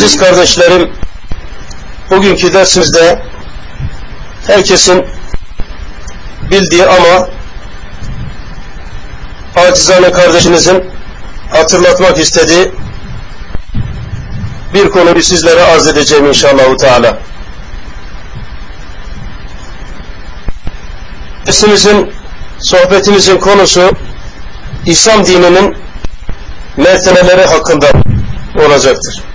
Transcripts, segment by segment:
Aziz kardeşlerim, bugünkü dersimizde herkesin bildiği ama acizane kardeşinizin hatırlatmak istediği bir konuyu sizlere arz edeceğim inşallah Teala. Dersimizin, sohbetimizin konusu İslam dininin mertebeleri hakkında olacaktır.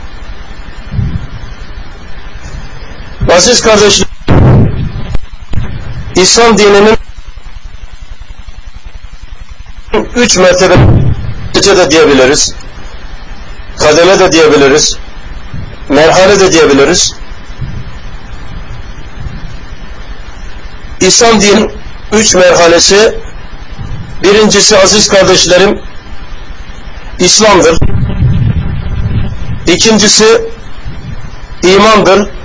Aziz kardeşlerim, İslam dininin üç mertebe de diyebiliriz. Kademe de diyebiliriz. Merhale de diyebiliriz. İslam din üç merhalesi birincisi aziz kardeşlerim İslam'dır. İkincisi imandır.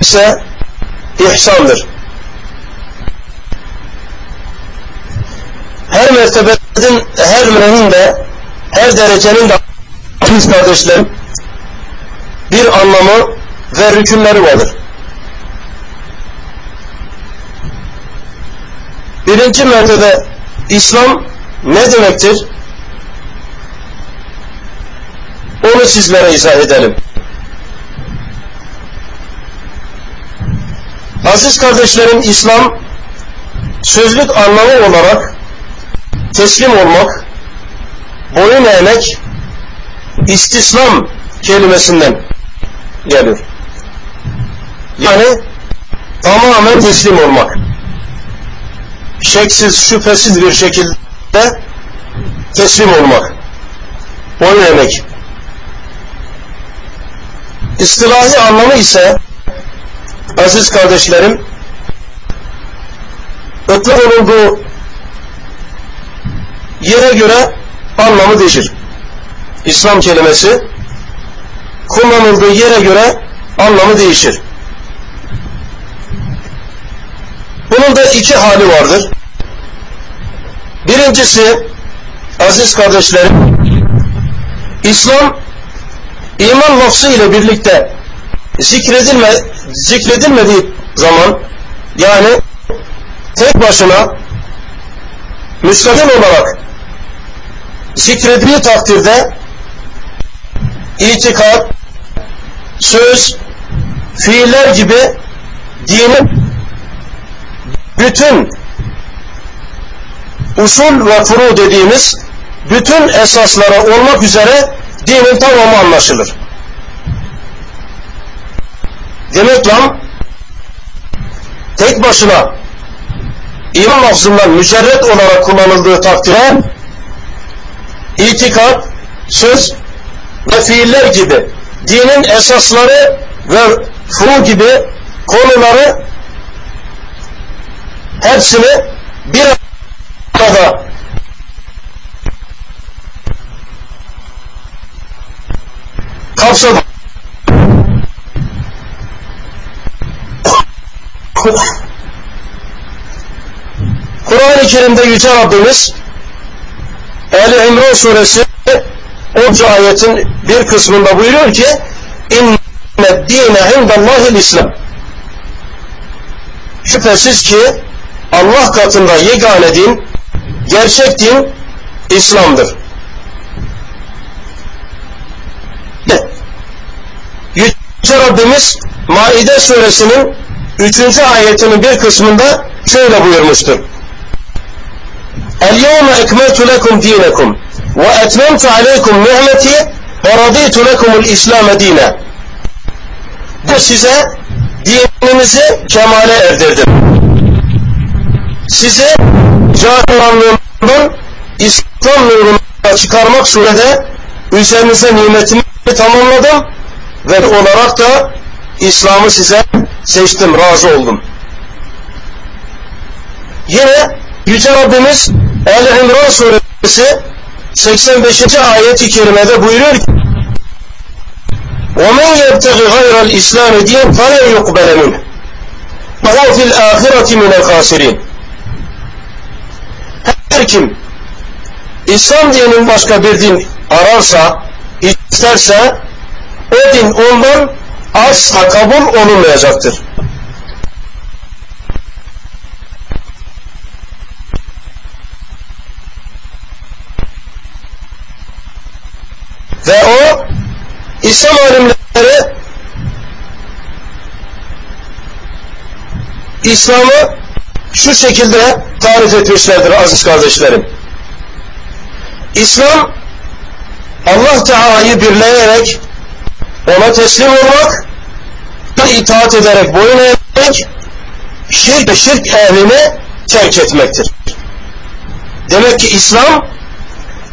İse ihsandır. Her mertebenin, her menin de, her derecenin de aziz kardeşlerim bir anlamı ve rükünleri vardır. Birinci mertebe İslam ne demektir? Onu sizlere izah edelim. Aziz kardeşlerim İslam sözlük anlamı olarak teslim olmak, boyun eğmek, istislam kelimesinden geliyor. Yani tamamen teslim olmak. Şeksiz, şüphesiz bir şekilde teslim olmak. Boyun eğmek. İstilahi anlamı ise aziz kardeşlerim ıtlak olunduğu yere göre anlamı değişir. İslam kelimesi kullanıldığı yere göre anlamı değişir. Bunun da iki hali vardır. Birincisi aziz kardeşlerim İslam iman lafzı ile birlikte zikredilme, zikredilmediği zaman yani tek başına müstakil olarak zikredildiği takdirde itikat, söz, fiiller gibi dinin bütün usul ve furu dediğimiz bütün esaslara olmak üzere dinin tamamı anlaşılır. Demek tek başına iman lafzından mücerret olarak kullanıldığı takdirde itikat, söz ve fiiller gibi dinin esasları ve furu gibi konuları hepsini bir arada kapsadı. Kur'an-ı Kerim'de Yüce Rabbimiz Ali İmran suresi 10. ayetin bir kısmında buyuruyor ki inne dine indallahil İslam şüphesiz ki Allah katında yegane din gerçek din İslam'dır. Yüce Rabbimiz Maide suresinin 3. ayetinin bir kısmında şöyle buyurmuştur. Lekum dinekum ve etmemtu aleykum ni'meti ve raditu lekumul İslam dine. Bu size dininizi kemale erdirdim. Size cahiranlığından İslam nuruna çıkarmak surede üzerinize nimetimi tamamladım ve olarak da İslam'ı size seçtim, razı oldum. Yine Yüce Rabbimiz El-İmran suresi 85. ayet-i kerimede buyuruyor ki وَمَنْ يَبْتَغِ غَيْرَ الْإِسْلَامِ دِينَ فَلَنْ يُقْبَلَ مِنْهُ وَهُوَ فِي الْآخِرَةِ مِنَ الْخَاسِرِينَ Her kim İslam dininin başka bir din ararsa, isterse o din ondan asla kabul olunmayacaktır. Ve o İslam alimleri İslam'ı şu şekilde tarif etmişlerdir aziz kardeşlerim. İslam Allah Teala'yı birleyerek ona teslim olmak itaat ederek boyun eğmek şirk ve şirk ehlini terk etmektir. Demek ki İslam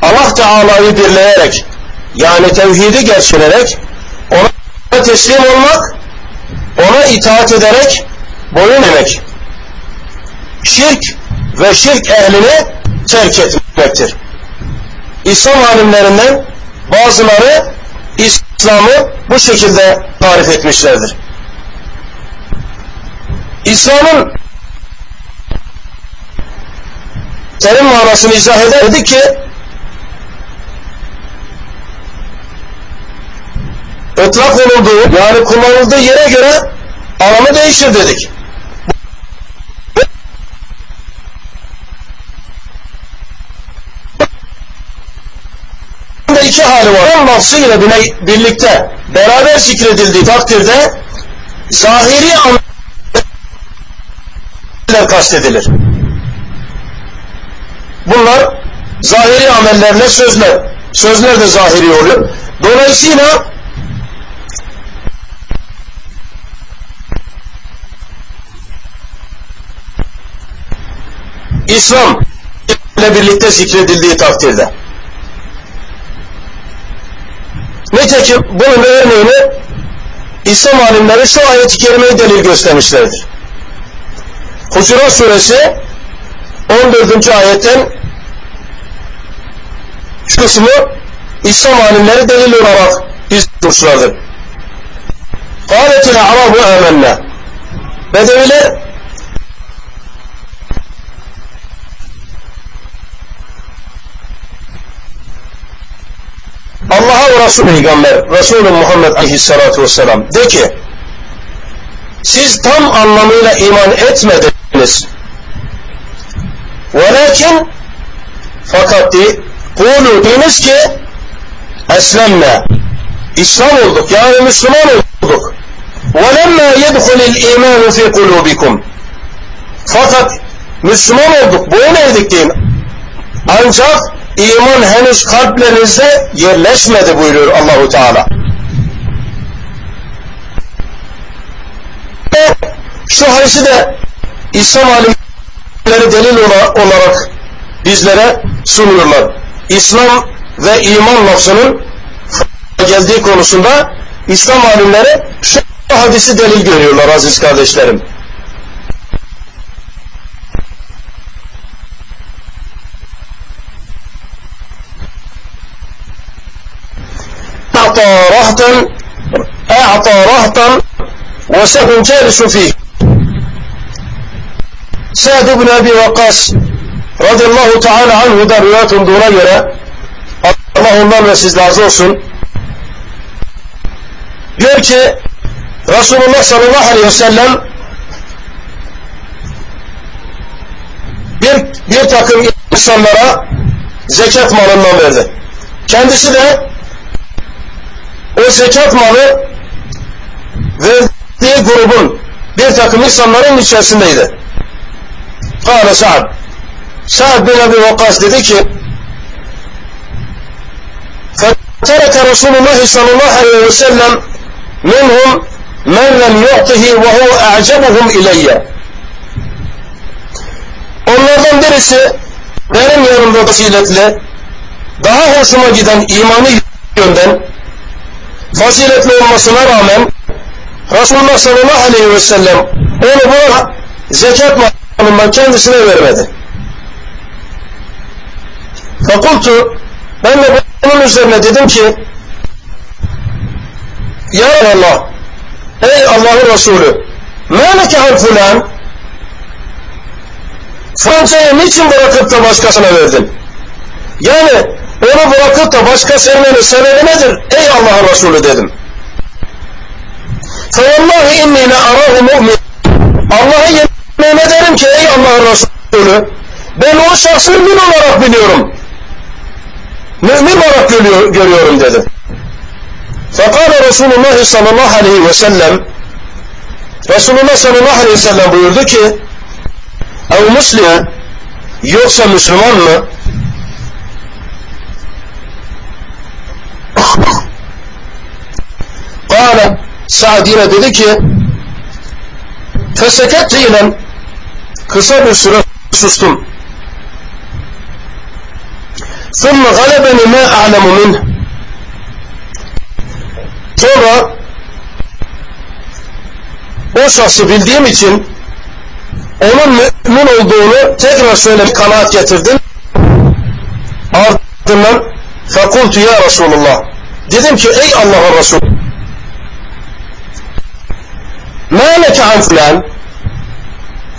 Allah Teala'yı birleyerek yani tevhidi gerçelerek ona teslim olmak ona itaat ederek boyun eğmek şirk ve şirk ehlini terk etmektir. İslam alimlerinden bazıları İslam'ı bu şekilde tarif etmişlerdir. İslam'ın terim manasını izah ederdi ki ıtlak olunduğu yani kullanıldığı yere göre anlamı değişir dedik. iki hali var. On lafzıyla birlikte beraber zikredildiği takdirde zahiri ameller kastedilir. Bunlar zahiri amellerle sözler. Sözler de zahiri oluyor. Dolayısıyla İslam ile birlikte zikredildiği takdirde Nitekim bunun örneğini İslam alimleri şu ayet-i kerimeyi delil göstermişlerdir. Hucurat suresi 14. ayetten şu kısmı İslam alimleri delil olarak biz izlemişlerdir. Kâletil arabu âmennâ. Bedeviler Allah'a ve Resul Peygamber Resulü Muhammed Aleyhisselatü Vesselam de ki siz tam anlamıyla iman etmediniz Velakin fakat de kulu deyiniz ki eslemne İslam olduk yani Müslüman olduk. وَلَمَّا يَدْخُلِ الْا۪يمَانُ فِي قُلُوبِكُمْ Fakat Müslüman olduk, boyun eğdik deyin. Ancak iman henüz kalplerinizde yerleşmedi buyuruyor Allahu Teala. Şu hadisi de İslam alimleri delil olarak bizlere sunuyorlar. İslam ve iman lafzının geldiği konusunda İslam alimleri şu hadisi delil görüyorlar aziz kardeşlerim. أعطى رهطا أعطى رهطا وسهم جالس فيه Sa'd ibn Abi Vakkas radıyallahu teala anhu'da rivayet olduğuna göre Allah ondan ve siz razı olsun. Diyor ki Resulullah sallallahu aleyhi ve sellem bir, bir takım insanlara zekat malından verdi. Kendisi de o zekat malı verdiği grubun bir takım insanların içerisindeydi. Kale Sa'd. Sa'd bin Ebi Vakkas dedi ki ترك رسول الله صلى الله عليه وسلم منهم من لم يعطه وهو أعجبهم إلي Onlardan birisi benim yanımda faziletli, daha hoşuma giden imanı yönden faziletli olmasına rağmen Resulullah sallallahu aleyhi ve sellem onu buna zekat malından kendisine vermedi. Fakultu ben de bunun üzerine dedim ki Ya Allah Ey Allah'ın Resulü Mâleke an fulan Fransa'yı niçin bırakıp da başkasına verdin? Yani onu bırakıp da başka sevmenin sebebi nedir? Ey Allah'ın Resulü dedim. فَوَاللّٰهِ اِنِّي لَاَرَاهُ مُؤْمِنٍ Allah'a yemin ederim ki ey Allah'ın Resulü ben o şahsı mümin olarak biliyorum. Mümin olarak görüyor, görüyorum dedi. Fekale Resulullah sallallahu aleyhi ve sellem Resulullah sallallahu aleyhi ve sellem buyurdu ki ev Müslüman yoksa Müslüman mı? Kale Sa'd dedi ki Feseket ile kısa bir süre sustum. ثُمَّ غَلَبَنِ مَا أَعْلَمُ مِنْهِ Sonra o şahsı bildiğim için onun mümin olduğunu tekrar söylemek kanaat getirdim. Ardından فَقُلْتُ ya Resulullah Dedim ki ey Allah'ın Resulü مَا لَكَ عَنْ فُلَانٍ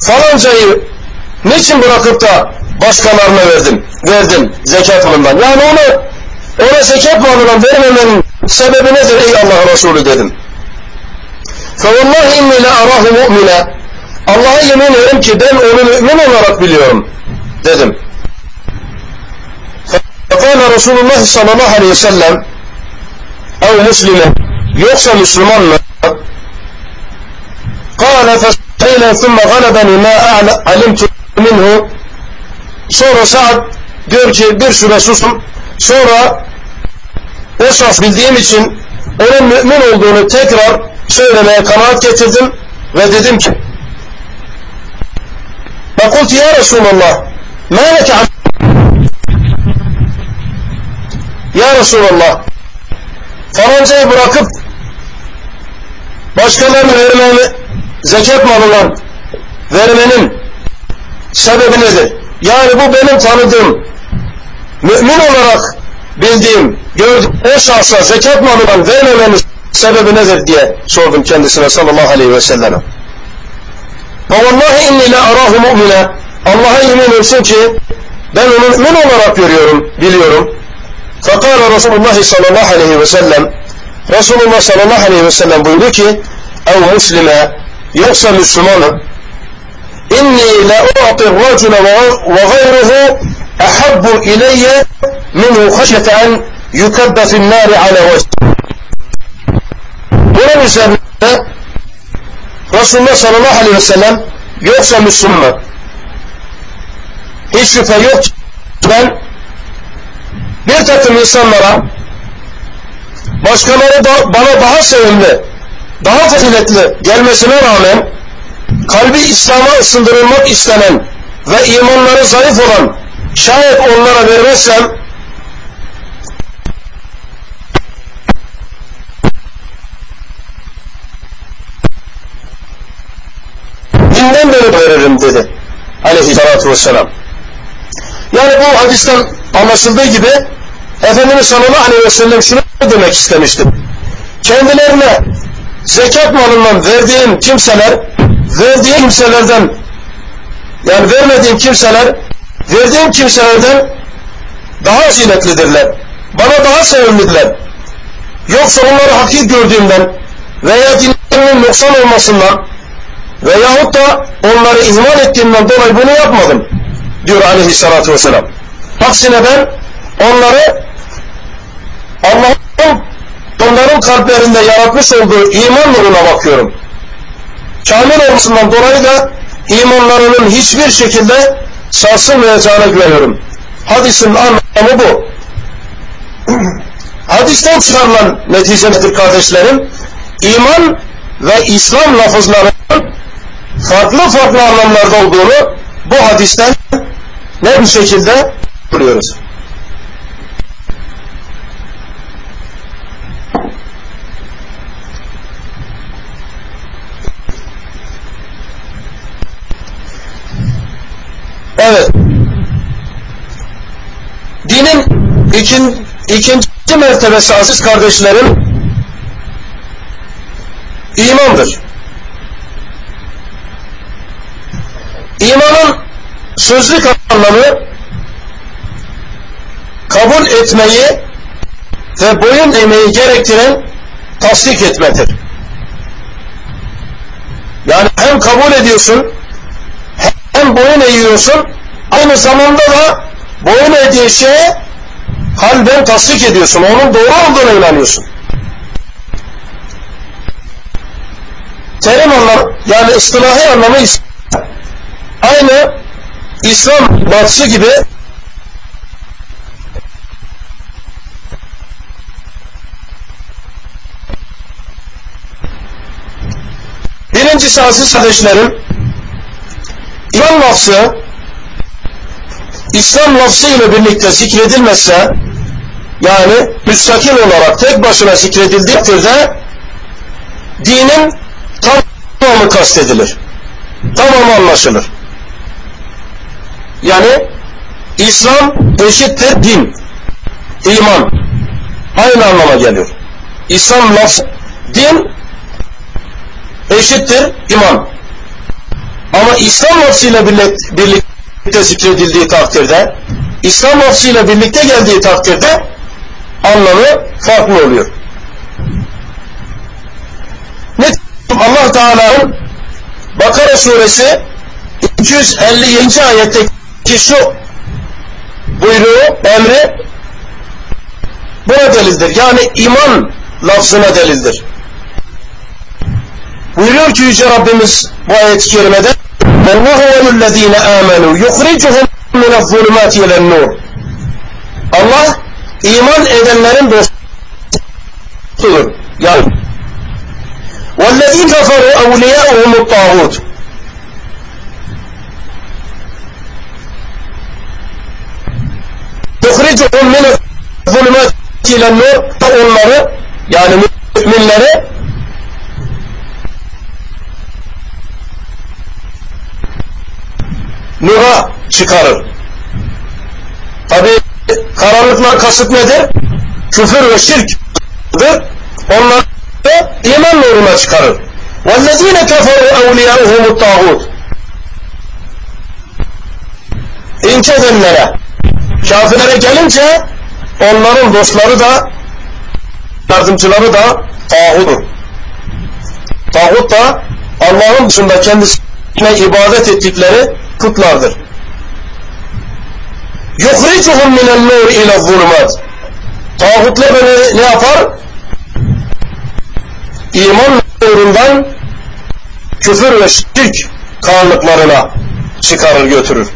Falancayı niçin bırakıp da başkalarına verdim? Verdim zekat malından. Yani onu ona zekat malından vermemenin sebebi nedir ey Allah'ın Resulü dedim. فَوَاللّٰهِ اِنِّي لَاَرَاهُ مُؤْمِنًا Allah'a yemin ederim ki ben onu mümin olarak biliyorum dedim. فَقَالَ Resulullah sallallahu aleyhi ve sellem ev muslime yoksa Müslüman mı? قال فسئل ثم غلبني ما علمت minhu sonra Sa'd diyor ki bir süre susum sonra o şahs bildiğim için onun mümin olduğunu tekrar söylemeye kanaat getirdim ve dedim ki فقلت يا رسول الله ما لك عن Ya Resulallah falancayı bırakıp başkalarına vermemi zekat malına vermenin sebebi nedir? Yani bu benim tanıdığım mümin olarak bildiğim gördüğüm o şahsa zekat malından vermemenin sebebi nedir diye sordum kendisine sallallahu aleyhi ve selleme. فَوَاللّٰهِ اِنِّي لَاَرَاهُ مُؤْمِنًا Allah'a yemin olsun ki ben onu mümin olarak görüyorum, biliyorum. Fakale Resulullah sallallahu aleyhi ve sellem Resulullah sallallahu aleyhi ve sellem buyurdu ki ev muslime yoksa Müslümanım. İnni la u'ti racule ve gayruhu ahabbu ileyye minhu haşyete en yukabbe finnâri ala vecih. Bunun üzerine Resulullah sallallahu aleyhi ve sellem yoksa Müslüman hiç şüphe yok ben bir takım insanlara başkaları da bana daha sevimli, daha faziletli gelmesine rağmen kalbi İslam'a ısındırılmak istenen ve imanları zayıf olan şayet onlara vermezsem dinden beri veririm dedi aleyhissalatü vesselam. Yani bu hadisten anlaşıldığı gibi Efendimiz sallallahu aleyhi ve sellem şunu demek istemiştim. Kendilerine zekat malından verdiğim kimseler, verdiğim kimselerden, yani vermediğim kimseler, verdiğim kimselerden daha faziletlidirler. Bana daha sevimlidirler. Yoksa onları hakik gördüğümden veya dinlerinin noksan olmasından veyahut da onları ihmal ettiğimden dolayı bunu yapmadım diyor aleyhissalatü vesselam. Aksine ben onları Allah'ın onların kalplerinde yaratmış olduğu iman nuruna bakıyorum. Kamil olmasından dolayı da imanlarının hiçbir şekilde sarsılmayacağına güveniyorum. Hadisin anlamı bu. Hadisten çıkarılan netice nedir kardeşlerim? İman ve İslam lafızlarının farklı farklı anlamlarda olduğunu bu hadisten ne bir şekilde buluyoruz. Evet. Dinin ikin, ikinci mertebesi aziz kardeşlerim imandır. İmanın sözlük anlamı kabul etmeyi ve boyun eğmeyi gerektiren tasdik etmedir. hem kabul ediyorsun hem boyun eğiyorsun aynı zamanda da boyun eğdiği şeye kalben tasdik ediyorsun. Onun doğru olduğuna inanıyorsun. Terim anlamı yani ıstılahi anlamı aynı İslam batısı gibi Birincisi aziz kardeşlerim İman lafzı İslam lafzı ile birlikte zikredilmezse yani müstakil olarak tek başına zikredildiği takdirde dinin tamamı kastedilir. Tamamı anlaşılır. Yani İslam eşittir din. iman. Aynı anlama geliyor. İslam lafzı din eşittir iman. Ama İslam lafzıyla birlikte zikredildiği takdirde, İslam lafzıyla birlikte geldiği takdirde anlamı farklı oluyor. Ne Allah Teala'nın Bakara suresi 257. ayetteki şu buyruğu, emri buna delildir. Yani iman lafzına delildir. Buyuruyor ki Yüce Rabbimiz bu ayet-i kerimede وَاللّٰهُ وَالَّذ۪ينَ آمَنُوا يُخْرِجُهُمْ مِنَ الظُّلُمَاتِ اِلَى النُّورِ Allah iman edenlerin dostudur. Yani وَالَّذ۪ينَ كَفَرُوا اَوْلِيَاءُهُمُ الطَّاغُوتُ يُخْرِجُهُمْ مِنَ الظُّلُمَاتِ اِلَى النُّورِ Onları yani müminleri nura çıkarır. Tabi karanlıklar kasıt nedir? Küfür ve şirktir. Onları iman nuruna çıkarır. وَالَّذ۪ينَ كَفَرُوا اَوْلِيَاءُهُمُ الطَّاغُوتُ İnce edenlere, kafirlere gelince onların dostları da yardımcıları da tağuttur. Tağut da Allah'ın dışında kendisine ibadet ettikleri putlardır. Yuhricuhum minen nur ile zulümat. Tağutla beni ne yapar? İman nurundan küfür ve şirk karanlıklarına çıkarır götürür.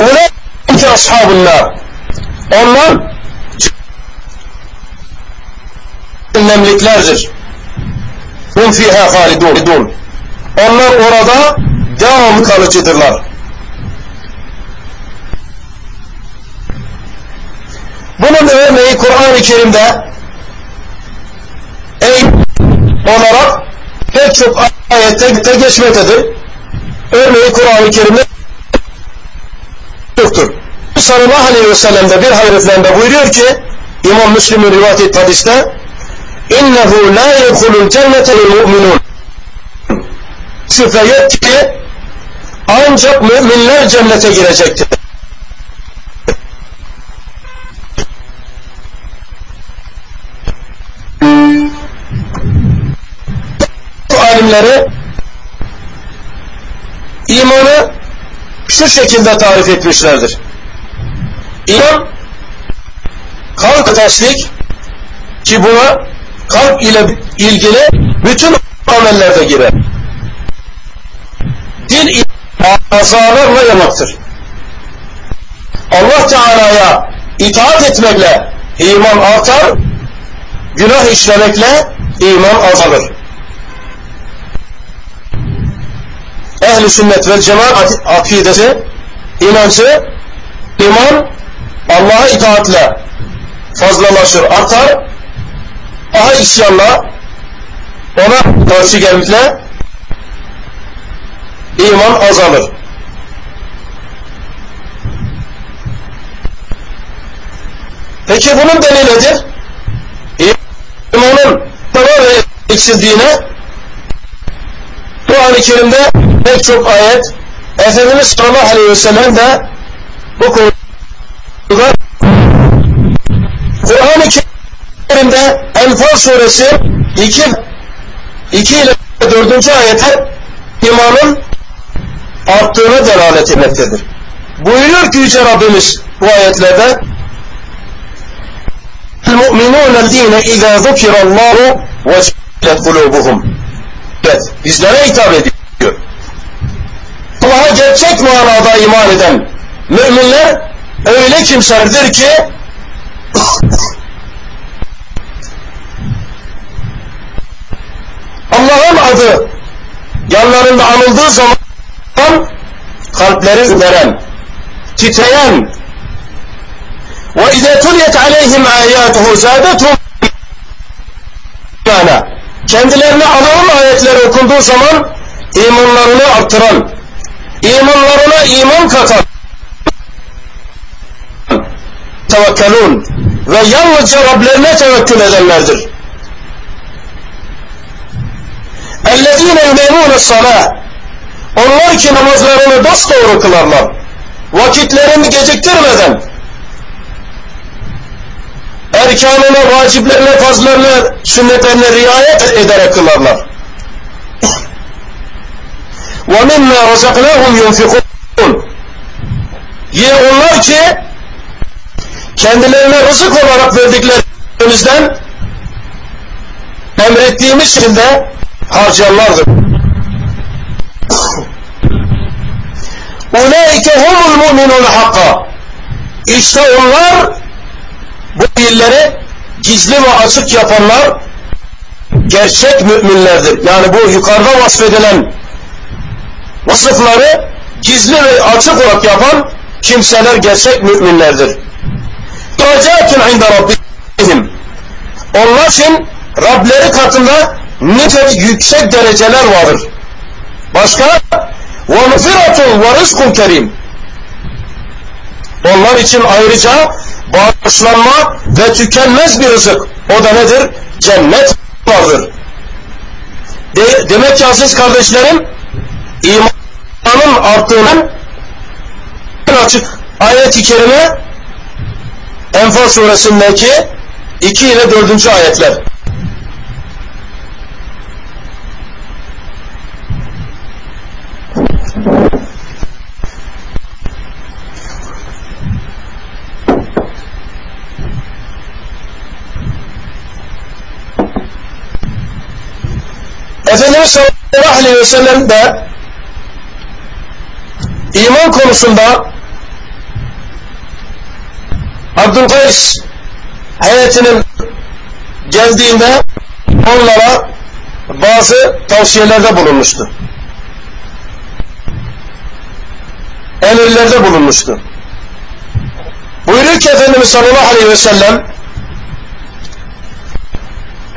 Ulaike ashabunlar. Onlar cehennemliklerdir. Hum fiha halidun. Onlar orada devam kalıcıdırlar. Bunun örneği Kur'an-ı Kerim'de ey olarak pek çok ayette geçmektedir. Örneği Kur'an-ı Kerim'de yoktur. Sallallahu aleyhi ve sellem'de bir hadislerinde buyuruyor ki İmam Müslim'in rivayet ettiği hadiste innehu la yedhulul cennete mu'minun şüphe yok ki ancak müminler cennete girecektir. Alimleri imanı şu şekilde tarif etmişlerdir. İman kalp tasdik ki buna kalp ile ilgili bütün amellerde girer. Dil azalarla yamaktır. Allah Teala'ya itaat etmekle iman artar, günah işlemekle iman azalır. Ehli sünnet ve cemaat akidesi, inancı, iman Allah'a itaatle fazlalaşır, artar. Aha isyanla ona karşı gelmekle iman azalır. Peki bunun delili nedir? İmanın tamamen eksildiğine Kur'an-ı Kerim'de pek çok ayet Efendimiz sallallahu aleyhi ve sellem de bu konuda Kur'an-ı Kerim'de Enfal suresi 2 2 ile 4. ayete imanın arttığına delalet etmektedir. Buyuruyor ki Yüce Rabbimiz bu ayetlerde الْمُؤْمِنُونَ الَّذ۪ينَ اِذَا ذُكِرَ اللّٰهُ وَجْلَتْ قُلُوبُهُم Evet, bizlere hitap ediyor. Allah'a gerçek manada iman eden müminler öyle kimselerdir ki Allah'ın adı yanlarında anıldığı zaman kalpleri üreren, titreyen ve izâ tuliyet aleyhim âyâtuhu zâdetum kendilerine Allah'ın ayetleri okunduğu zaman imanlarını arttıran, imanlarına iman katan tevekkelun ve yalnızca Rablerine tevekkül edenlerdir. اَلَّذ۪ينَ يُمَيْنُونَ الصَّلَاةِ Onlar ki namazlarını dosdoğru kılarlar. Vakitlerini geciktirmeden erkanına, vaciplerine, fazlarına, sünnetlerine riayet ederek kılarlar. وَمِنَّا رَزَقْنَاهُمْ يُنْفِقُونَ Yine onlar ki kendilerine rızık olarak verdiklerimizden emrettiğimiz şekilde harcarlardır. اُولَٰئِكَ هُمُ الْمُؤْمِنُونَ حَقَّ İşte onlar bu dilleri gizli ve açık yapanlar gerçek müminlerdir. Yani bu yukarıda vasfedilen vasıfları gizli ve açık olarak yapan kimseler gerçek müminlerdir. Derecetin inde Rabbihim. Onlar için Rableri katında nice yüksek dereceler vardır. Başka? وَمُفِرَةٌ وَرِزْقٌ kerim. Onlar için ayrıca bağışlanma ve tükenmez bir rızık. O da nedir? Cennet vardır. De demek ki aziz kardeşlerim, imanın arttığının açık ayet-i kerime Enfal suresindeki 2 ile 4. ayetler. Efendimiz sallallahu aleyhi ve sellem de iman konusunda Abdülkays heyetinin geldiğinde onlara bazı tavsiyelerde bulunmuştu. Emirlerde bulunmuştu. Buyuruyor ki Efendimiz sallallahu aleyhi ve sellem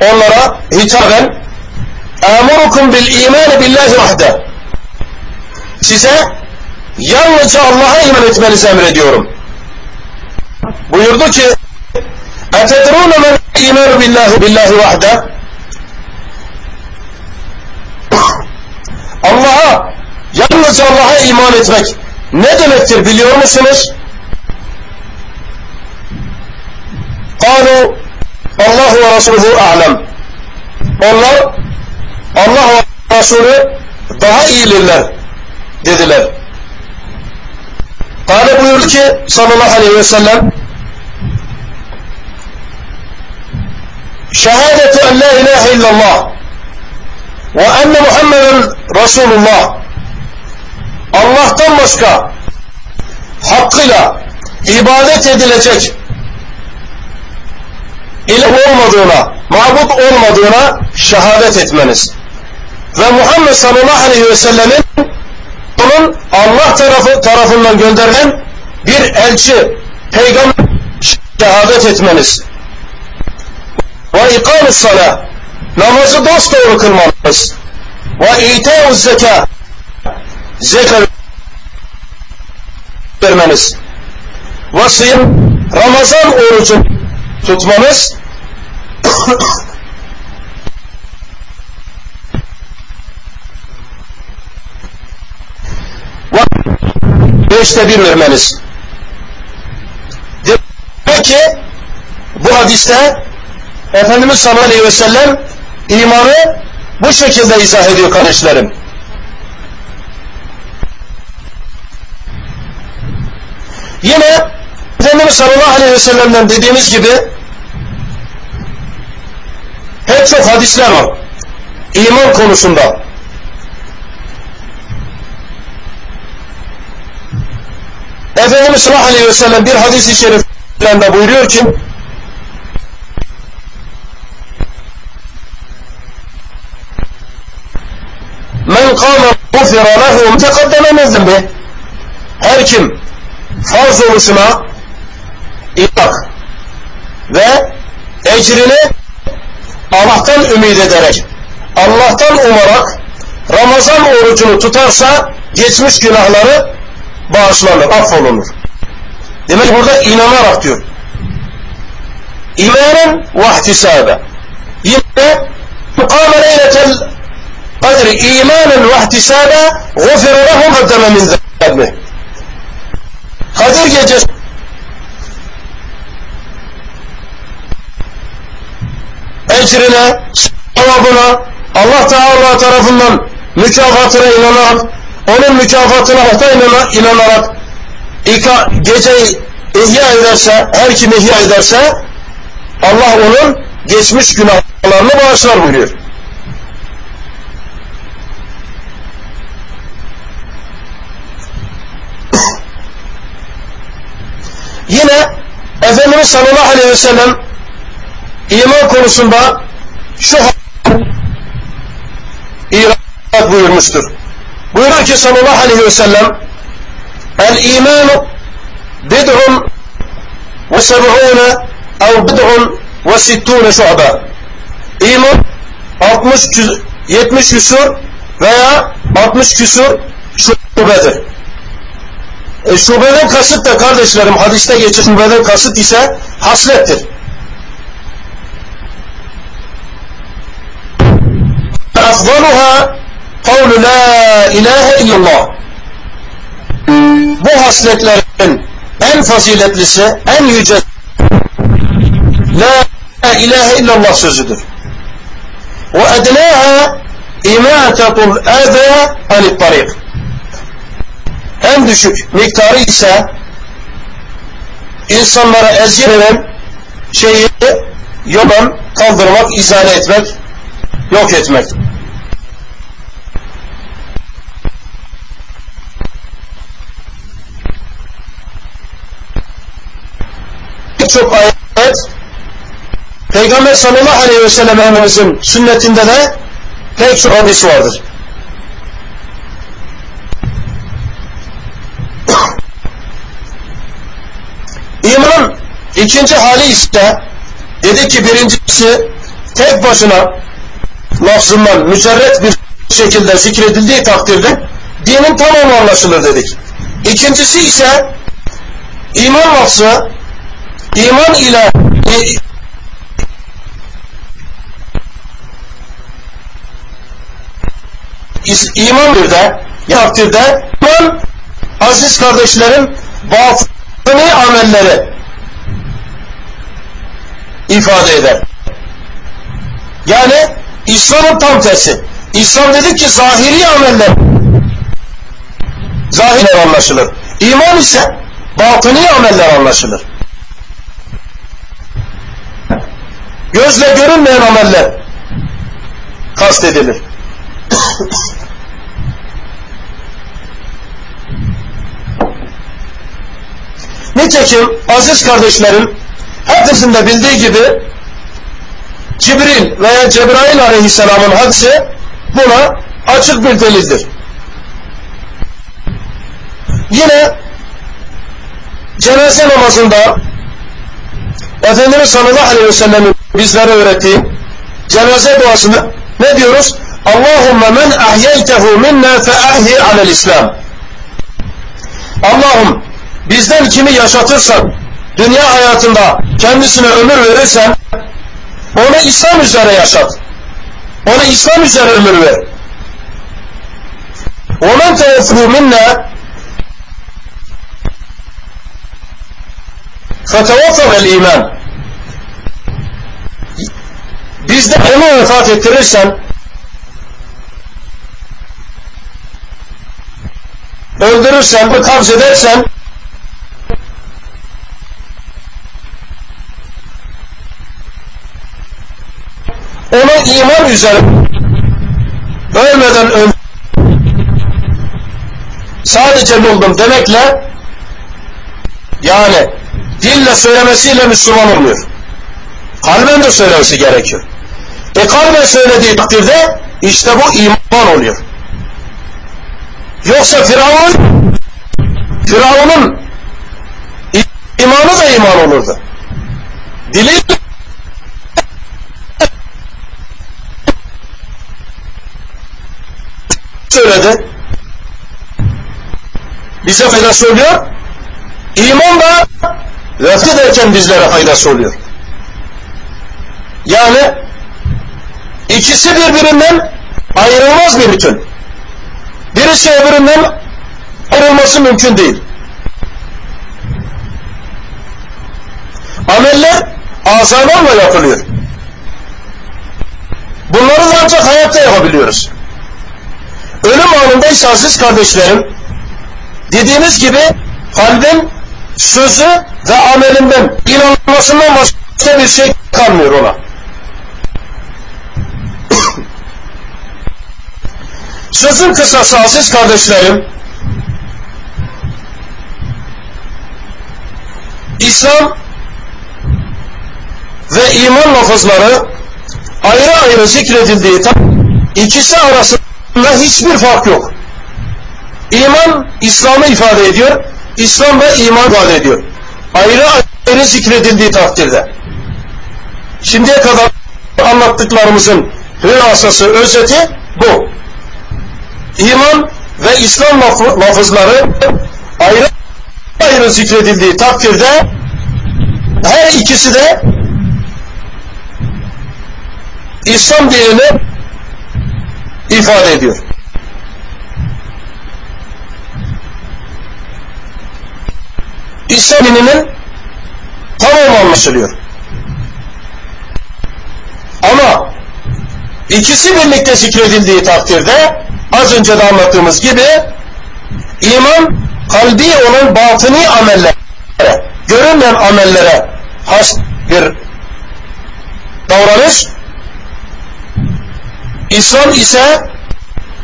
onlara hitaben اَمُرُكُمْ بِالْا۪يمَانِ بِاللّٰهِ وَحْدَ Size yalnızca Allah'a iman etmenizi emrediyorum. Buyurdu ki اَتَدْرُونَ مَنْ اِيمَانُ بِاللّٰهِ بِاللّٰهِ وَحْدَ Allah'a yalnızca Allah'a iman etmek ne demektir biliyor musunuz? قالوا Allah ve Resulü alem. Onlar Allah ve Resulü daha iyidirler dediler. Kale buyurdu ki sallallahu aleyhi ve sellem şehadetu en la ilahe illallah ve enne Muhammeden Resulullah. Allah'tan başka hakkıyla ibadet edilecek ilah olmadığına, mabut olmadığına şehadet etmeniz. Ve Muhammed sallallahu aleyhi ve sellemin onun Allah tarafı tarafından gönderilen bir elçi, peygamber şehadet etmeniz. Ve ikamus sala namazı dosdoğru kılmanız. Ve ite'uz zeka zekat vermeniz. Ve sıyım Ramazan orucu tutmanız beşte bir vermeniz. Demek ki bu hadiste Efendimiz sallallahu aleyhi ve sellem imanı bu şekilde izah ediyor kardeşlerim. Yine Efendimiz sallallahu aleyhi ve sellem'den dediğimiz gibi pek çok hadisler var. İman konusunda. Efendimiz sallallahu aleyhi ve sellem bir hadis-i şeriflerinde buyuruyor ki Men kâme gufira lehu tekaddeme min zembi Her kim farz oluşuna itak ve ecrini Allah'tan ümit ederek Allah'tan umarak Ramazan orucunu tutarsa geçmiş günahları bağışlanır, affolunur. Demek burada inanarak diyor. İmanen ve ihtisabe. Yine mukame leyletel kadri imanen ve ihtisabe gufir lehum haddeme min zembi. Kadir gecesi ecrine, sevabına Allah Teala tarafından mükafatına inanarak onun mükafatına hatta inanarak, ika, geceyi ihya ederse, her kim ihya ederse Allah onun geçmiş günahlarını bağışlar buyuruyor. Yine Efendimiz sallallahu aleyhi ve sellem iman konusunda şu irad buyurmuştur. Buyuruyor ki sallallahu aleyhi ve sellem El imanu bid'un ve seb'une ev bid'un ve sittune şu'ba İman 60 70 küsur veya 60 küsur şubedir. E, şubeden kasıt da kardeşlerim hadiste geçen şubeden kasıt ise haslettir. Afdaluha kavlu la ilahe illallah. Bu hasletlerin en faziletlisi, en yüce la ilahe illallah sözüdür. Ve ednâha imâtetul âzâ anit tarik. En düşük miktarı ise insanlara eziyet eden şeyi yoldan kaldırmak, izale etmek, yok etmek. Çok ayet Peygamber sallallahu aleyhi ve sellem Efendimizin sünnetinde de pek çok hadis vardır. İmanın ikinci hali ise dedi ki birincisi tek başına lafzından mücerret bir şekilde zikredildiği takdirde dinin tamamı anlaşılır dedik. İkincisi ise iman lafzı iman ile iman bir de takdirde iman aziz kardeşlerim batıni amelleri ifade eder. Yani İslam'ın tam tersi. İslam dedik ki zahiri ameller zahirler anlaşılır. İman ise batıni ameller anlaşılır. Gözle görünmeyen ameller kastedilir. Nitekim aziz kardeşlerim hepsinin de bildiği gibi Cibril veya Cebrail aleyhisselamın hadisi buna açık bir delildir. Yine cenaze namazında Efendimiz sallallahu aleyhi ve sellem'in bizlere öğrettiği cenaze duasını ne diyoruz? Allahümme men ahyeytehu minna fe ahyi alel İslam. Allah'ım bizden kimi yaşatırsan dünya hayatında kendisine ömür verirsen onu İslam üzere yaşat. Ona İslam üzere ömür ver. وَمَنْ تَوَفْهُ مِنَّا فَتَوَفَغَ iman. Bizde onu vefat ettirirsen öldürürsen, bu kabz edersen onu iman üzere ölmeden öldür sadece buldum demekle yani dille söylemesiyle Müslüman olmuyor. Kalben de söylemesi gerekiyor. E kalben söylediği takdirde işte bu iman oluyor. Yoksa Firavun Firavun'un imanı da iman olurdu. Dili söyledi. Bize faydası oluyor. İman da lafz ederken bizlere faydası oluyor. Yani ikisi birbirinden ayrılmaz bir bütün. Birisi öbüründen ayrılması mümkün değil. Ameller azalarla yapılıyor. Bunları ancak hayatta yapabiliyoruz. Ölüm anındaysa aziz kardeşlerim, dediğimiz gibi kalbin sözü ve amelinden inanmasından başka bir şey kalmıyor ona. Sözün kısası aziz kardeşlerim, İslam ve iman lafızları ayrı ayrı zikredildiği ikisi arasında hiçbir fark yok. İman İslam'ı ifade ediyor, İslam ve iman ifade ediyor. Ayrı ayrı zikredildiği takdirde. Şimdiye kadar anlattıklarımızın hülasası, özeti bu. İman ve İslam lafızları ayrı ayrı zikredildiği takdirde her ikisi de İslam dinini ifade ediyor. İslam dininin tamamı anlaşılıyor. Ama ikisi birlikte zikredildiği takdirde az önce de anlattığımız gibi iman kalbi olan batıni amellere, görünmeyen amellere has bir davranış. İslam ise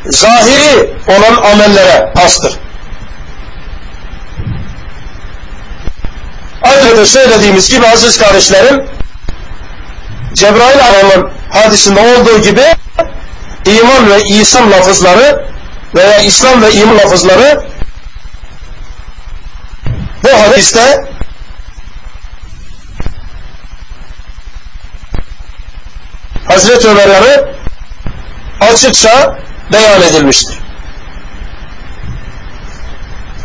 zahiri olan amellere hastır. Az önce söylediğimiz gibi aziz kardeşlerim Cebrail Aleyhisselam hadisinde olduğu gibi iman ve İslam lafızları veya İslam ve iman lafızları bu hadiste Hazreti Ömer'e açıkça beyan edilmiştir.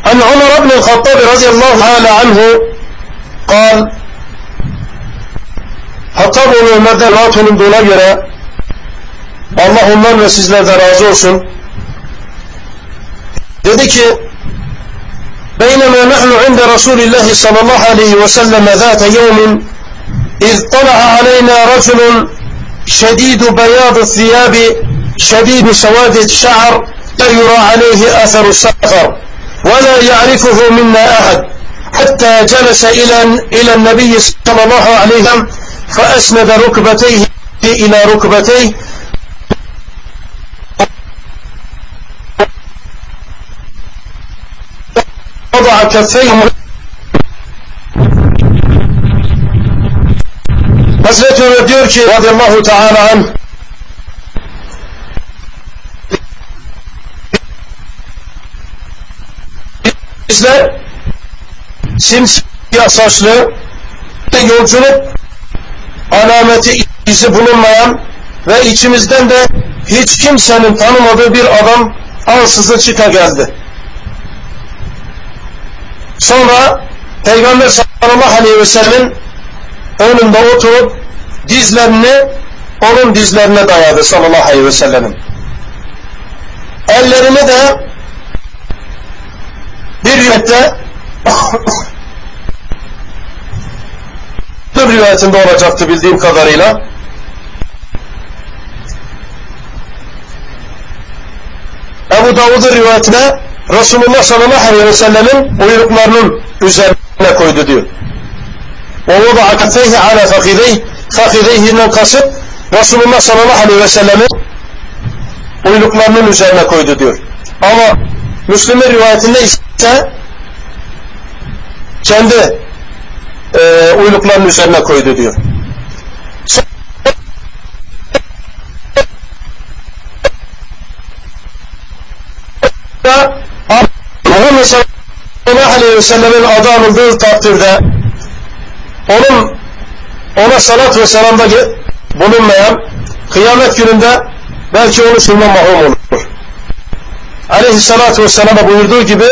An Ömer ibn Hattab radıyallahu anhu قال Hattab oğlu Ömer'den rahat olunduğuna göre Allah ondan ve sizlerden razı olsun. Dedi ki بينما نحن عند رسول الله صلى الله عليه وسلم ذات يوم إذ طلع علينا رجل شديد بياض الثياب شديد سواد الشعر لا يرى عليه أثر السفر ولا يعرفه منا أحد حتى جلس إلى إلى النبي صلى الله عليه وسلم فأسند ركبتيه إلى ركبتيه. وضع كفيه. Ömer diyor ki radıyallahu teala anh bizler simsiyah saçlı ve yolculuk alameti izi bulunmayan ve içimizden de hiç kimsenin tanımadığı bir adam ansızın çıka geldi. Sonra Peygamber sallallahu aleyhi ve sellemin önünde oturup dizlerini onun dizlerine dayadı sallallahu aleyhi ve sellemin. Ellerini de bir rivayette bir rivayetinde olacaktı bildiğim kadarıyla Ebu Davud'un rivayetine Resulullah sallallahu aleyhi ve sellemin uyruklarının üzerine koydu diyor. وَوَضَعَ كَفَيْهِ عَلَى فَخِذَيْهِ فَخِذَيْهِnden kasıt Resulullah sallallahu aleyhi ve sellem'in uyluklarının üzerine koydu diyor. Ama Müslüm'ün rivayetinde ise kendi e, uyluklarının üzerine koydu diyor. Muhammed sallallahu aleyhi ve sellemin adı anıldığı takdirde onun ona salat ve selamda bulunmayan kıyamet gününde belki onu sürme mahrum olur. Aleyhissalatu vesselam'a buyurduğu gibi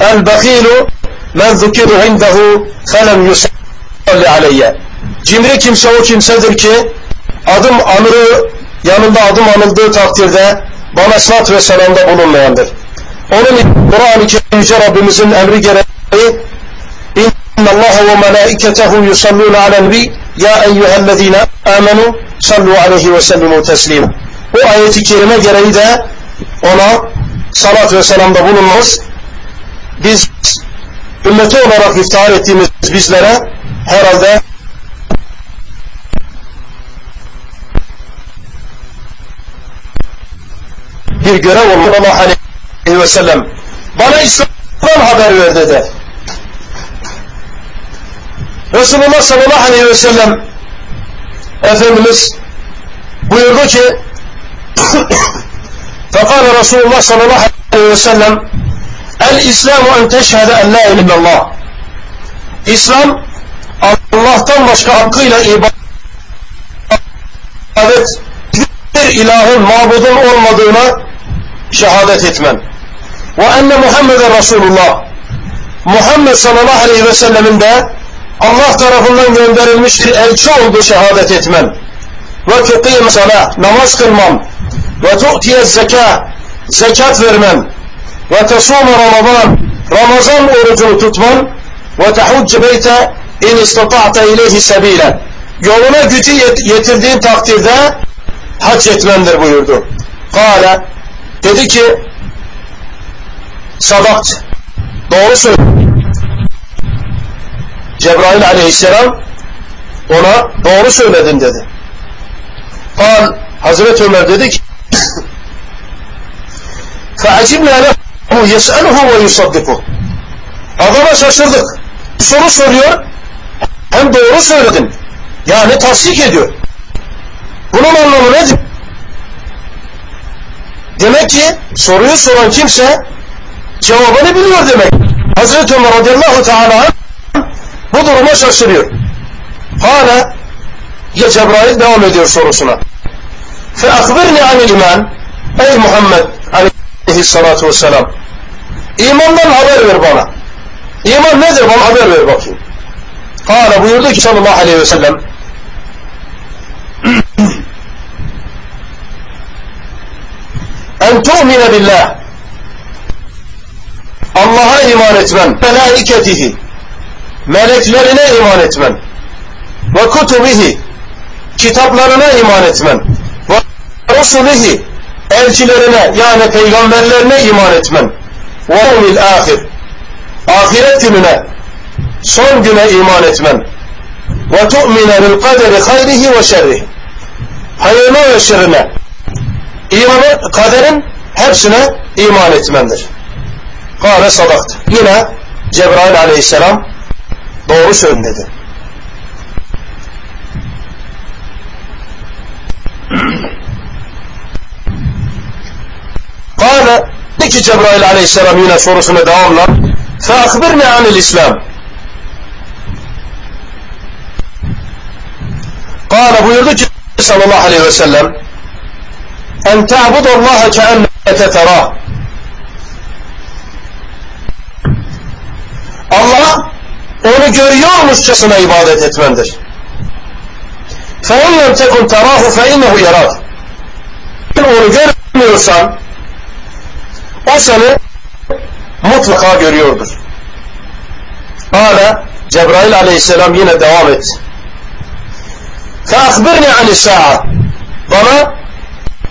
el bakilu men zukiru indehu felem yusalli aleyye cimri kimse o kimsedir ki adım anırı yanında adım anıldığı takdirde bana salat ve selamda bulunmayandır. Onun Kur'an-ı Kerim Yüce Rabbimizin emri gereği İnna Allah ve melaiketehu yusalluna alen nebi ya eyyühellezine amenu sallu aleyhi ve sellimu teslima. Bu ayeti kerime gereği de ona salat ve selamda bulunmaz. Biz ümmeti olarak iftihar ettiğimiz bizlere herhalde bir görev olmalı Allah aleyhi ve sellem. Bana İslam'dan haber ver dedi. Resulullah sallallahu aleyhi ve sellem Efendimiz buyurdu ki فقال رسول الله صلى الله عليه وسلم El İslamu en teşhede en la illallah. İslam Allah'tan başka hakkıyla ibadet bir ilahın, mabudun olmadığına şehadet etmen. Ve enne Muhammeden Resulullah. Muhammed sallallahu aleyhi ve sellemin de Allah tarafından gönderilmiş bir elçi olduğu şehadet etmen. Ve tuqiyem salah, namaz kılmam. Ve tu'tiye zeka, zekat vermem Ve tesuma Ramazan, Ramazan orucunu tutman. Ve tehucce beyte in istata'ta ileyhi sebile. Yoluna gücü yetirdiğin takdirde hac etmendir buyurdu. Kale, dedi ki, sadakt, doğru söylüyor. Cebrail aleyhisselam ona doğru söyledin dedi. Kal Hazreti Ömer dedi ki فَعَجِبْنَا لَهُ Rabbuhu yes'eluhu ve yusaddiku. Adama şaşırdık. Soru soruyor. Hem doğru söyledin. Yani tasdik ediyor. Bunun anlamı nedir? Demek ki soruyu soran kimse cevabını biliyor demek. Hazreti Ömer radıyallahu teala bu duruma şaşırıyor. Hala ya Cebrail devam ediyor sorusuna. Fe akbirni anil iman ey Muhammed aleyhissalatu vesselam İmandan haber ver bana. İman nedir? Bana haber ver bakayım. Hala buyurdu ki sallallahu aleyhi ve sellem en tu'mine billah. Allah'a iman etmen melaiketihi. Meleklerine iman etmen ve kutubihi. Kitaplarına iman etmen ve rusulihi. Elçilerine yani peygamberlerine iman etmen umil ahir ahiret gününe son güne iman etmen ve tu'mine bil kaderi hayrihi ve şerrine imanı kaderin hepsine iman etmendir. Kâle sadakt. Yine Cebrail aleyhisselam Doğru söyle dedi. Kale dedi ki Cebrail aleyhisselam yine sorusuna devamla فَاَخْبِرْنِ عَنِ الْاِسْلَامِ Kale buyurdu ki sallallahu aleyhi ve sellem en ta'budallaha ke'enneke terah Allah onu görüyormuşçasına ibadet etmendir. فَاِنْ لَمْ تَكُنْ تَرَاهُ فَاِنَّهُ يَرَاهُ Onu görmüyorsan o seni mutlaka görüyordur. Hala Cebrail aleyhisselam yine devam et. فَاَخْبِرْنِ عَنِ السَّاعَةِ Bana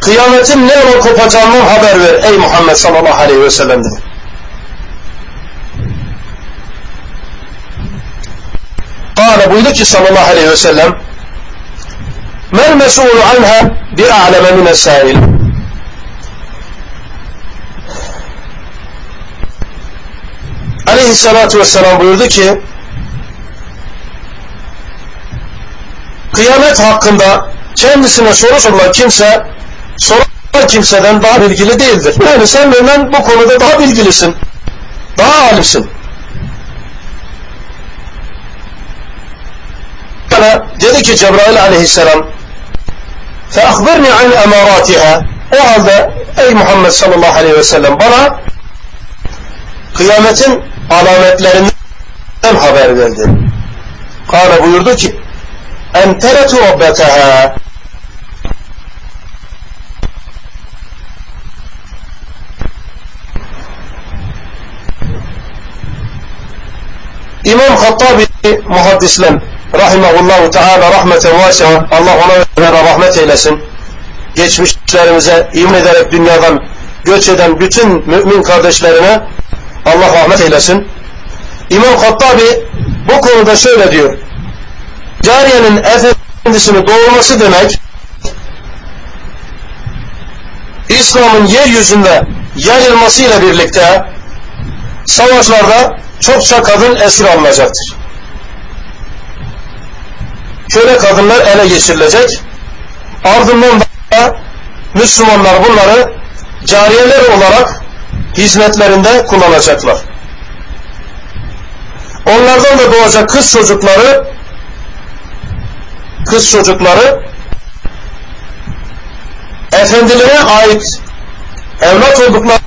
kıyametin ne zaman kopacağından haber ver ey Muhammed sallallahu aleyhi ve sellem dedi. Kâle buydu ki sallallahu aleyhi ve sellem mel mes'ulu anha bi a'leme mine sail. Aleyhissalatu vesselam buyurdu ki kıyamet hakkında kendisine soru sorulan kimse sorulan kimseden daha bilgili değildir. Yani sen benden bu konuda daha bilgilisin. Daha alimsin. Bana dedi ki Cebrail aleyhisselam فَاَخْبِرْنِ عَنْ اَمَارَاتِهَا O halde ey Muhammed sallallahu aleyhi ve sellem bana kıyametin alametlerinden haber verdi. Kale buyurdu ki en teretu rabbeteha İmam Hattabi muhaddisler rahimahullahu teala rahmeten vasi'a Allah ona rahmet eylesin. Geçmişlerimize iman ederek dünyadan göç eden bütün mümin kardeşlerine Allah rahmet eylesin. İmam Hattabi bu konuda şöyle diyor. Cariyenin efendisini doğurması demek İslam'ın yeryüzünde yayılmasıyla birlikte savaşlarda çokça kadın esir alınacaktır. Köle kadınlar ele geçirilecek. Ardından da Müslümanlar bunları cariyeler olarak hizmetlerinde kullanacaklar. Onlardan da doğacak kız çocukları kız çocukları efendilerine ait evlat oldukları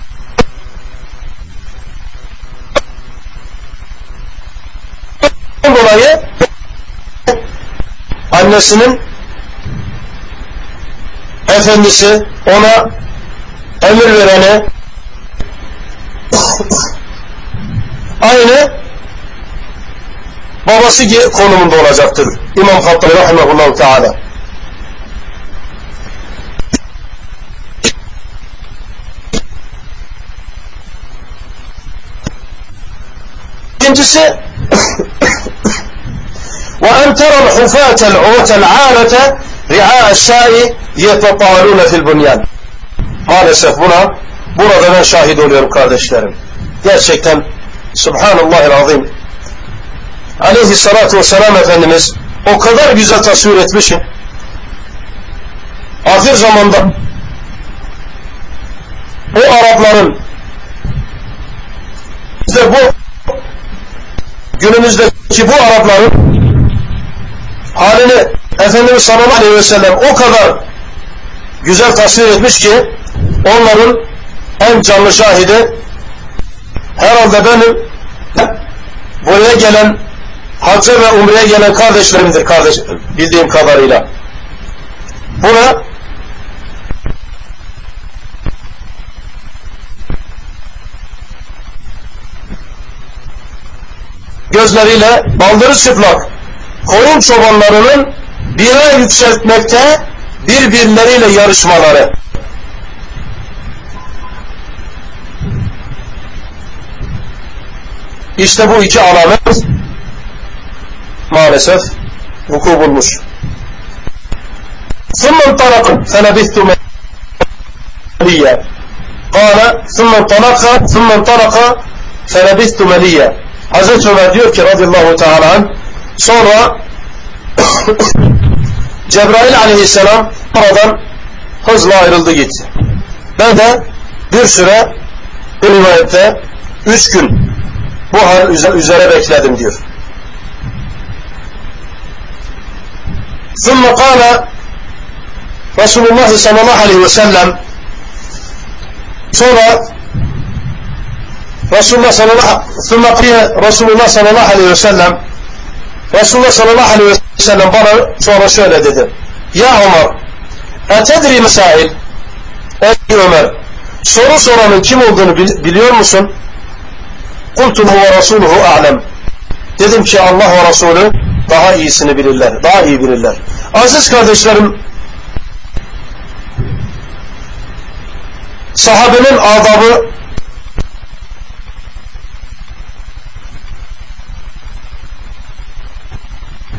dolayı annesinin efendisi ona emir verene aynı babası konumunda olacaktır. İmam Hattabi rahimahullahu teala. İkincisi وأن ترى الحفاة العوة العالة رعاء الشاء يتطالون في البنيان maalesef buna burada ben şahit oluyorum kardeşlerim. Gerçekten Subhanallahil azim aleyhissalatu vesselam Efendimiz o kadar güzel tasvir etmiş ki ahir zamanda bu Arapların işte bu günümüzdeki bu Arapların halini Efendimiz sallallahu aleyhi ve sellem o kadar güzel tasvir etmiş ki onların en canlı şahidi herhalde benim buraya gelen hacca ve umreye gelen kardeşlerimdir kardeş, bildiğim kadarıyla. Buna gözleriyle baldırı çıplak koyun çobanlarının bira yükseltmekte birbirleriyle yarışmaları İşte bu iki alamet maalesef vuku bulmuş. ثم انطلق فلبثت مليا قال ثم انطلق ثم انطلق فلبثت مليا Hazreti Ömer diyor ki radıyallahu teala sonra Cebrail aleyhisselam oradan hızla ayrıldı gitti. Ben de bir süre bir rivayette üç gün bu hal üzere bekledim diyor. ثم قال رسول الله صلى الله عليه وسلم sonra Resulullah sallallahu ثم قال Resulullah sallallahu aleyhi ve sellem Resulullah sallallahu aleyhi ve sellem bana sonra şöyle dedi Ya Ömer etedri mesail Ey Ömer soru soranın kim olduğunu biliyor musun? Kultum huve Resuluhu a'lem Dedim ki Allah ve Resulü daha iyisini bilirler, daha iyi bilirler. Aziz kardeşlerim, sahabenin adabı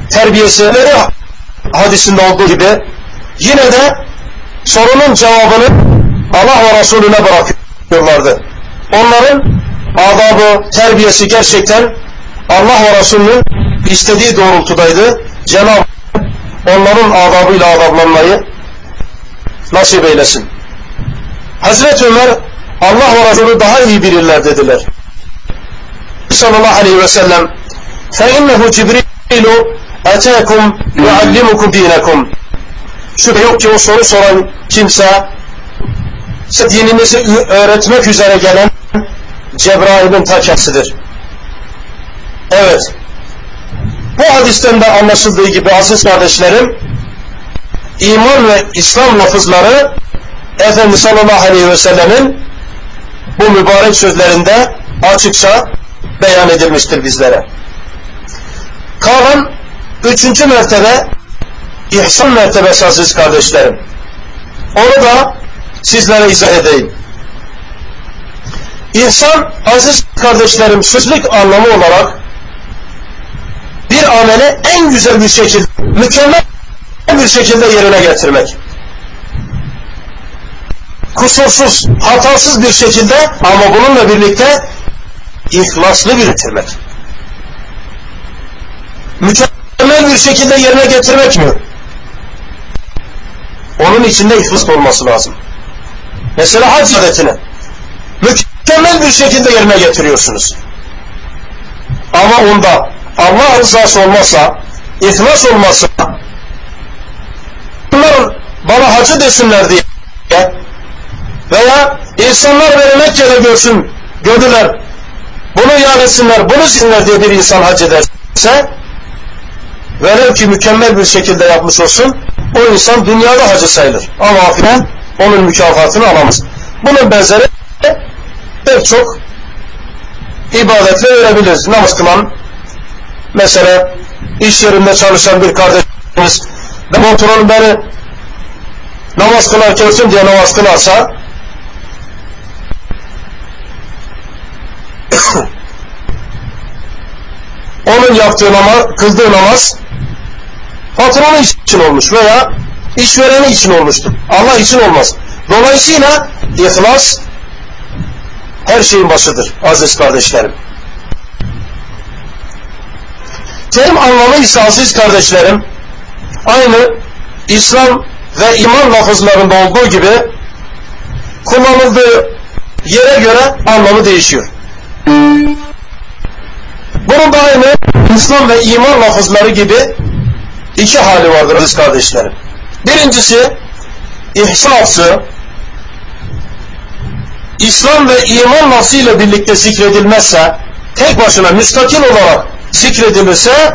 terbiyesileri hadisinde olduğu gibi yine de sorunun cevabını Allah ve Resulüne bırakıyorlardı. Onların adabı, terbiyesi gerçekten Allah ve Resulünün istediği doğrultudaydı. Cenab-ı onların adabıyla adablanmayı nasip eylesin. Hazreti Ömer Allah ve Resulü daha iyi bilirler dediler. Sallallahu aleyhi ve sellem فَاِنَّهُ جِبْرِيلُ اَتَاكُمْ يُعَلِّمُكُمْ دِينَكُمْ Şüphe yok ki o soru soran kimse dininizi öğretmek üzere gelen Cebrail'in ta. Evet. Bu hadisten de anlaşıldığı gibi aziz kardeşlerim iman ve İslam lafızları Efendimiz sallallahu aleyhi ve sellemin bu mübarek sözlerinde açıkça beyan edilmiştir bizlere. Kalan üçüncü mertebe ihsan mertebesi aziz kardeşlerim. Onu da sizlere izah edeyim. İhsan aziz kardeşlerim sözlük anlamı olarak bir amele en güzel bir şekilde, mükemmel bir şekilde yerine getirmek. Kusursuz, hatasız bir şekilde ama bununla birlikte ihlaslı bir bitirmek. Mükemmel bir şekilde yerine getirmek mi? Onun içinde ihlas olması lazım. Mesela hac adetini mükemmel bir şekilde yerine getiriyorsunuz. Ama onda Allah rızası olmasa, ihlas olmasa, bunlar bana hacı desinler diye veya insanlar beni Mekke'de görsün, gördüler, bunu yad etsinler, bunu sinler diye bir insan hac ederse, velev ki mükemmel bir şekilde yapmış olsun, o insan dünyada hacı sayılır. Ama ahiret onun mükafatını alamaz. Bunun benzeri pek çok ibadetle verebiliriz. Namaz kılan, mesela iş yerinde çalışan bir kardeşimiz ben patronum beni namaz kılarken olsun diye namaz kılarsa onun yaptığı namaz, kıldığı namaz patronu için olmuş veya işvereni için olmuştur. Allah için olmaz. Dolayısıyla ihlas her şeyin başıdır aziz kardeşlerim. Terim anlamı ise aziz kardeşlerim aynı İslam ve iman lafızlarında olduğu gibi kullanıldığı yere göre anlamı değişiyor. Bunun da aynı İslam ve iman lafızları gibi iki hali vardır aziz kardeşlerim. Birincisi ihsası İslam ve iman lafzıyla birlikte zikredilmezse tek başına müstakil olarak zikredilirse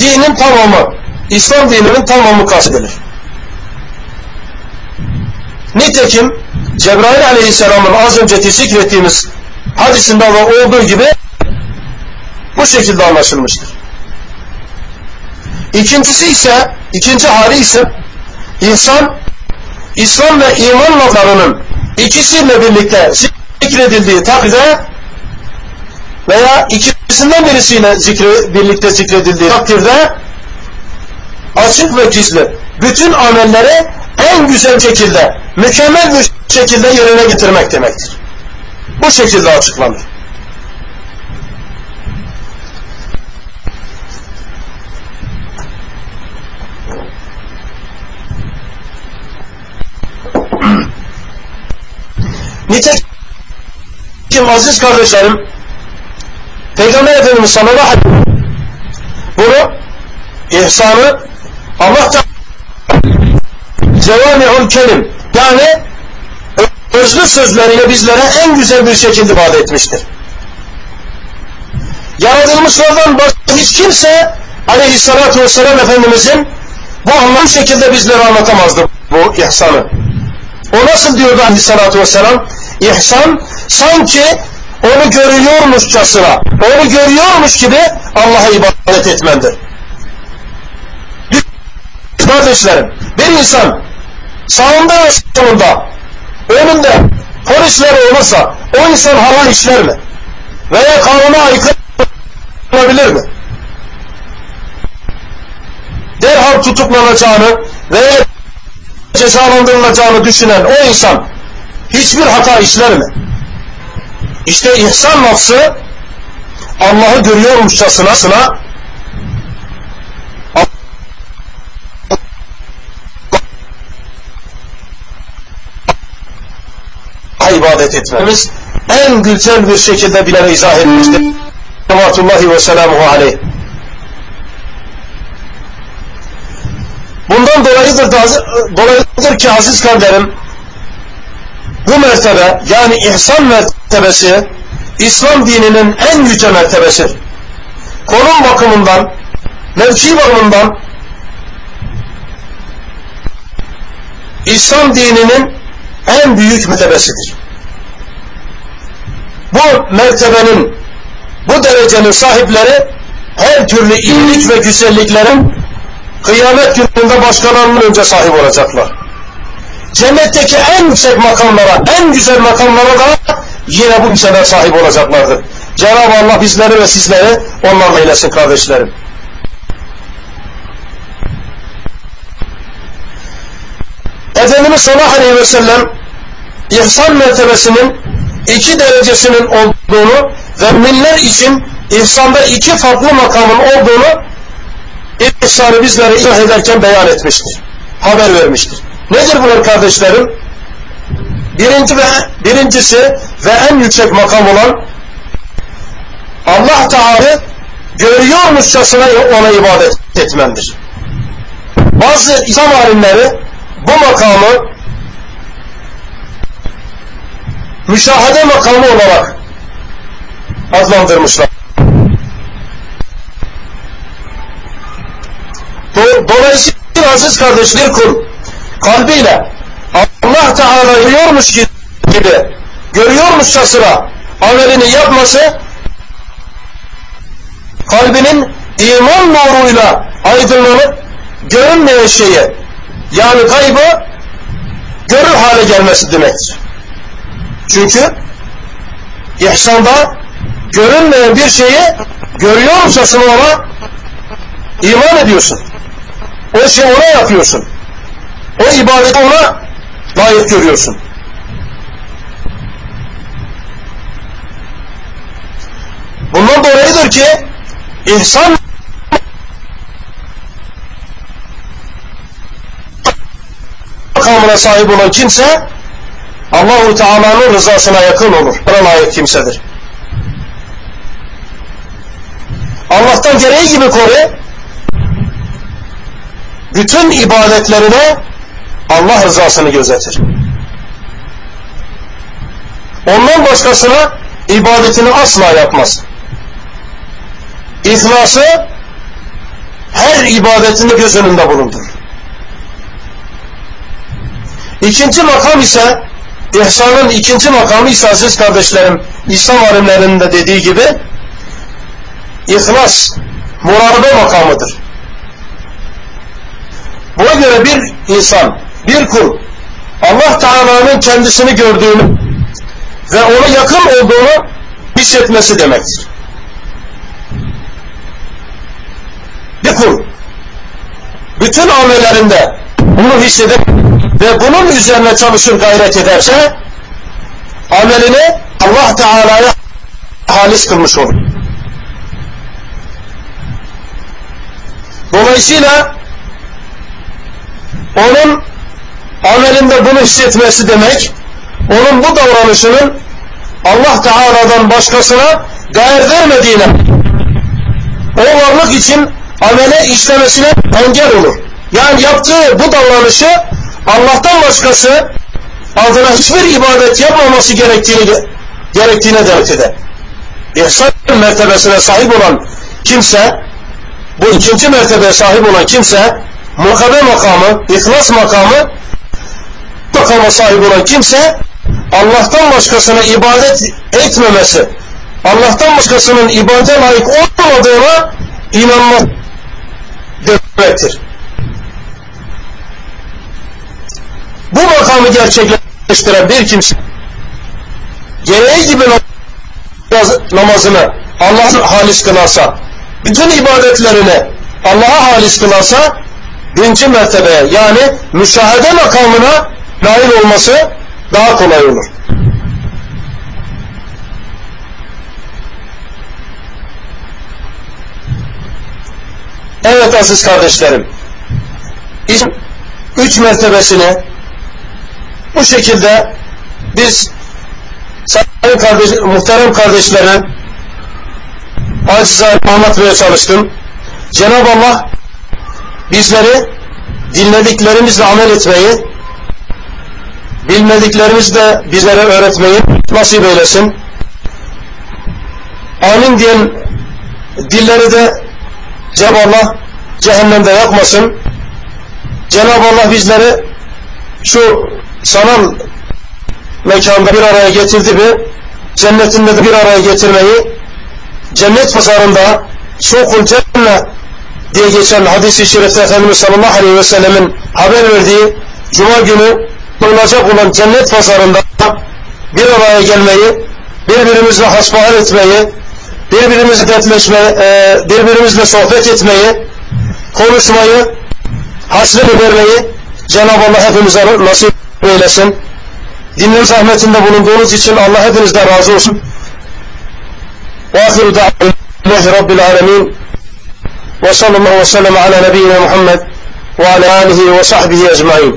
dinin tamamı İslam dininin tamamı kastedilir. Nitekim Cebrail Aleyhisselam'ın az önceki zikrettiğimiz hadisinde olduğu gibi bu şekilde anlaşılmıştır. İkincisi ise, ikinci hali ise insan İslam ve iman laflarının ikisiyle birlikte zikredildiği takdirde veya ikisinden birisiyle zikre, birlikte zikredildiği takdirde açık ve gizli bütün amelleri en güzel şekilde, mükemmel bir şekilde yerine getirmek demektir. Bu şekilde açıklanır. Nitekim aziz kardeşlerim Peygamber Efendimiz sallallahu aleyhi ve bunu ihsanı Allah cevami'ul kelim yani özlü sözleriyle bizlere en güzel bir şekilde ifade etmiştir. Yaratılmışlardan başka hiç kimse aleyhissalatu vesselam Efendimizin bu anlam şekilde bizlere anlatamazdı bu ihsanı. O nasıl diyordu aleyhissalatu vesselam? İhsan sanki onu görüyormuşçasına, onu görüyormuş gibi Allah'a ibadet etmendir. Kardeşlerim, bir insan sağında ve solunda önünde polisler olursa o insan haram işler mi? Veya kanuna aykırı olabilir mi? Derhal tutuklanacağını veya cezalandırılacağını düşünen o insan hiçbir hata işler mi? İşte ihsan lafzı Allah'ı görüyormuşçasına ibadet etmemiz en güzel bir şekilde bilene izah etmiştir. Rahmetullahi ve selamuhu aleyh. Bundan dolayıdır, dolayıdır ki aziz kardeşlerim bu mertebe yani ihsan mertebesi İslam dininin en yüce mertebesidir. Konum bakımından, mevki bakımından İslam dininin en büyük mertebesidir. Bu mertebenin, bu derecenin sahipleri her türlü iyilik ve güzelliklerin kıyamet gününde başkalarının önce sahip olacaklar. Cennetteki en yüksek makamlara, en güzel makamlara da yine bu kimseler sahip olacaklardır. Cenab-ı Allah bizleri ve sizleri onlarla eylesin kardeşlerim. Efendimiz sallallahu aleyhi ve sellem ihsan mertebesinin iki derecesinin olduğunu ve müminler için ihsanda iki farklı makamın olduğunu ihsanı bizlere izah ederken beyan etmiştir. Haber vermiştir. Nedir bunlar kardeşlerim? Birinci ve birincisi ve en yüksek makam olan Allah Teala görüyormuşçasına ona ibadet etmendir. Bazı İslam alimleri bu makamı müşahede makamı olarak adlandırmışlar. Dolayısıyla aziz kardeşler kul kalbiyle Allah Teala görüyormuş gibi görüyormuşçasına amelini yapması kalbinin iman nuruyla aydınlanıp görünmeyen şeyi yani kaybı görür hale gelmesi demektir. Çünkü ihsanda görünmeyen bir şeyi görüyormuşçasına ona iman ediyorsun. O şeyi ona yapıyorsun. O ibadeti ona layık görüyorsun. Bundan dolayıdır ki insan makamına sahip olan kimse Allahu Teala'nın rızasına yakın olur. Buna layık kimsedir. Allah'tan gereği gibi koru. Bütün ibadetlerine Allah rızasını gözetir. Ondan başkasına ibadetini asla yapmaz. İhlası her ibadetini göz önünde bulundur. İkinci makam ise İhsanın ikinci makamı ise aziz kardeşlerim İslam alimlerinin de dediği gibi ihlas, murabe makamıdır. Buna göre bir insan, bir kul Allah Teala'nın kendisini gördüğünü ve ona yakın olduğunu hissetmesi demektir. Bir kul bütün amellerinde bunu hissedip ve bunun üzerine çalışır gayret ederse amelini Allah Teala'ya halis kılmış olur. Dolayısıyla onun amelinde bunu hissetmesi demek onun bu davranışının Allah Teala'dan başkasına değer vermediğine o varlık için amele işlemesine engel olur. Yani yaptığı bu davranışı Allah'tan başkası adına hiçbir ibadet yapmaması gerektiğini gerektiğine davet eder. İhsan mertebesine sahip olan kimse bu ikinci mertebeye sahip olan kimse mukabe makamı, ihlas makamı makama sahip olan kimse Allah'tan başkasına ibadet etmemesi Allah'tan başkasının ibadete layık olmadığına inanmak demektir. bu makamı gerçekleştiren bir kimse gereği gibi namazını Allah'a halis kılarsa bütün ibadetlerini Allah'a halis kılarsa birinci mertebeye yani müşahede makamına nail olması daha kolay olur. Evet aziz kardeşlerim. Üç mertebesini bu şekilde biz sayın kardeş, muhterem kardeşlere acizane anlatmaya çalıştım. Cenab-ı Allah bizleri dinlediklerimizle amel etmeyi, bilmediklerimizle bizlere öğretmeyi nasip eylesin. Amin diyen dilleri de Cenab-ı Allah cehennemde yakmasın. Cenab-ı Allah bizleri şu sanal mekanda bir araya getirdi mi cennetinde de bir araya getirmeyi cennet pazarında sokul cennet diye geçen hadis-i şerifte Efendimiz sallallahu aleyhi ve sellemin haber verdiği cuma günü bulunacak olan cennet pazarında bir araya gelmeyi, birbirimizle hasbihal etmeyi, birbirimizle dertleşmeyi, e, birbirimizle sohbet etmeyi, konuşmayı, hasret vermeyi Cenab-ı Allah hepimize nasip eylesin. Dinlerin zahmetinde bulunduğunuz için Allah hepinizden razı olsun. وآخر دعوة رب العالمين وصلى الله وسلم على نبينا محمد وعلى آله وصحبه أجمعين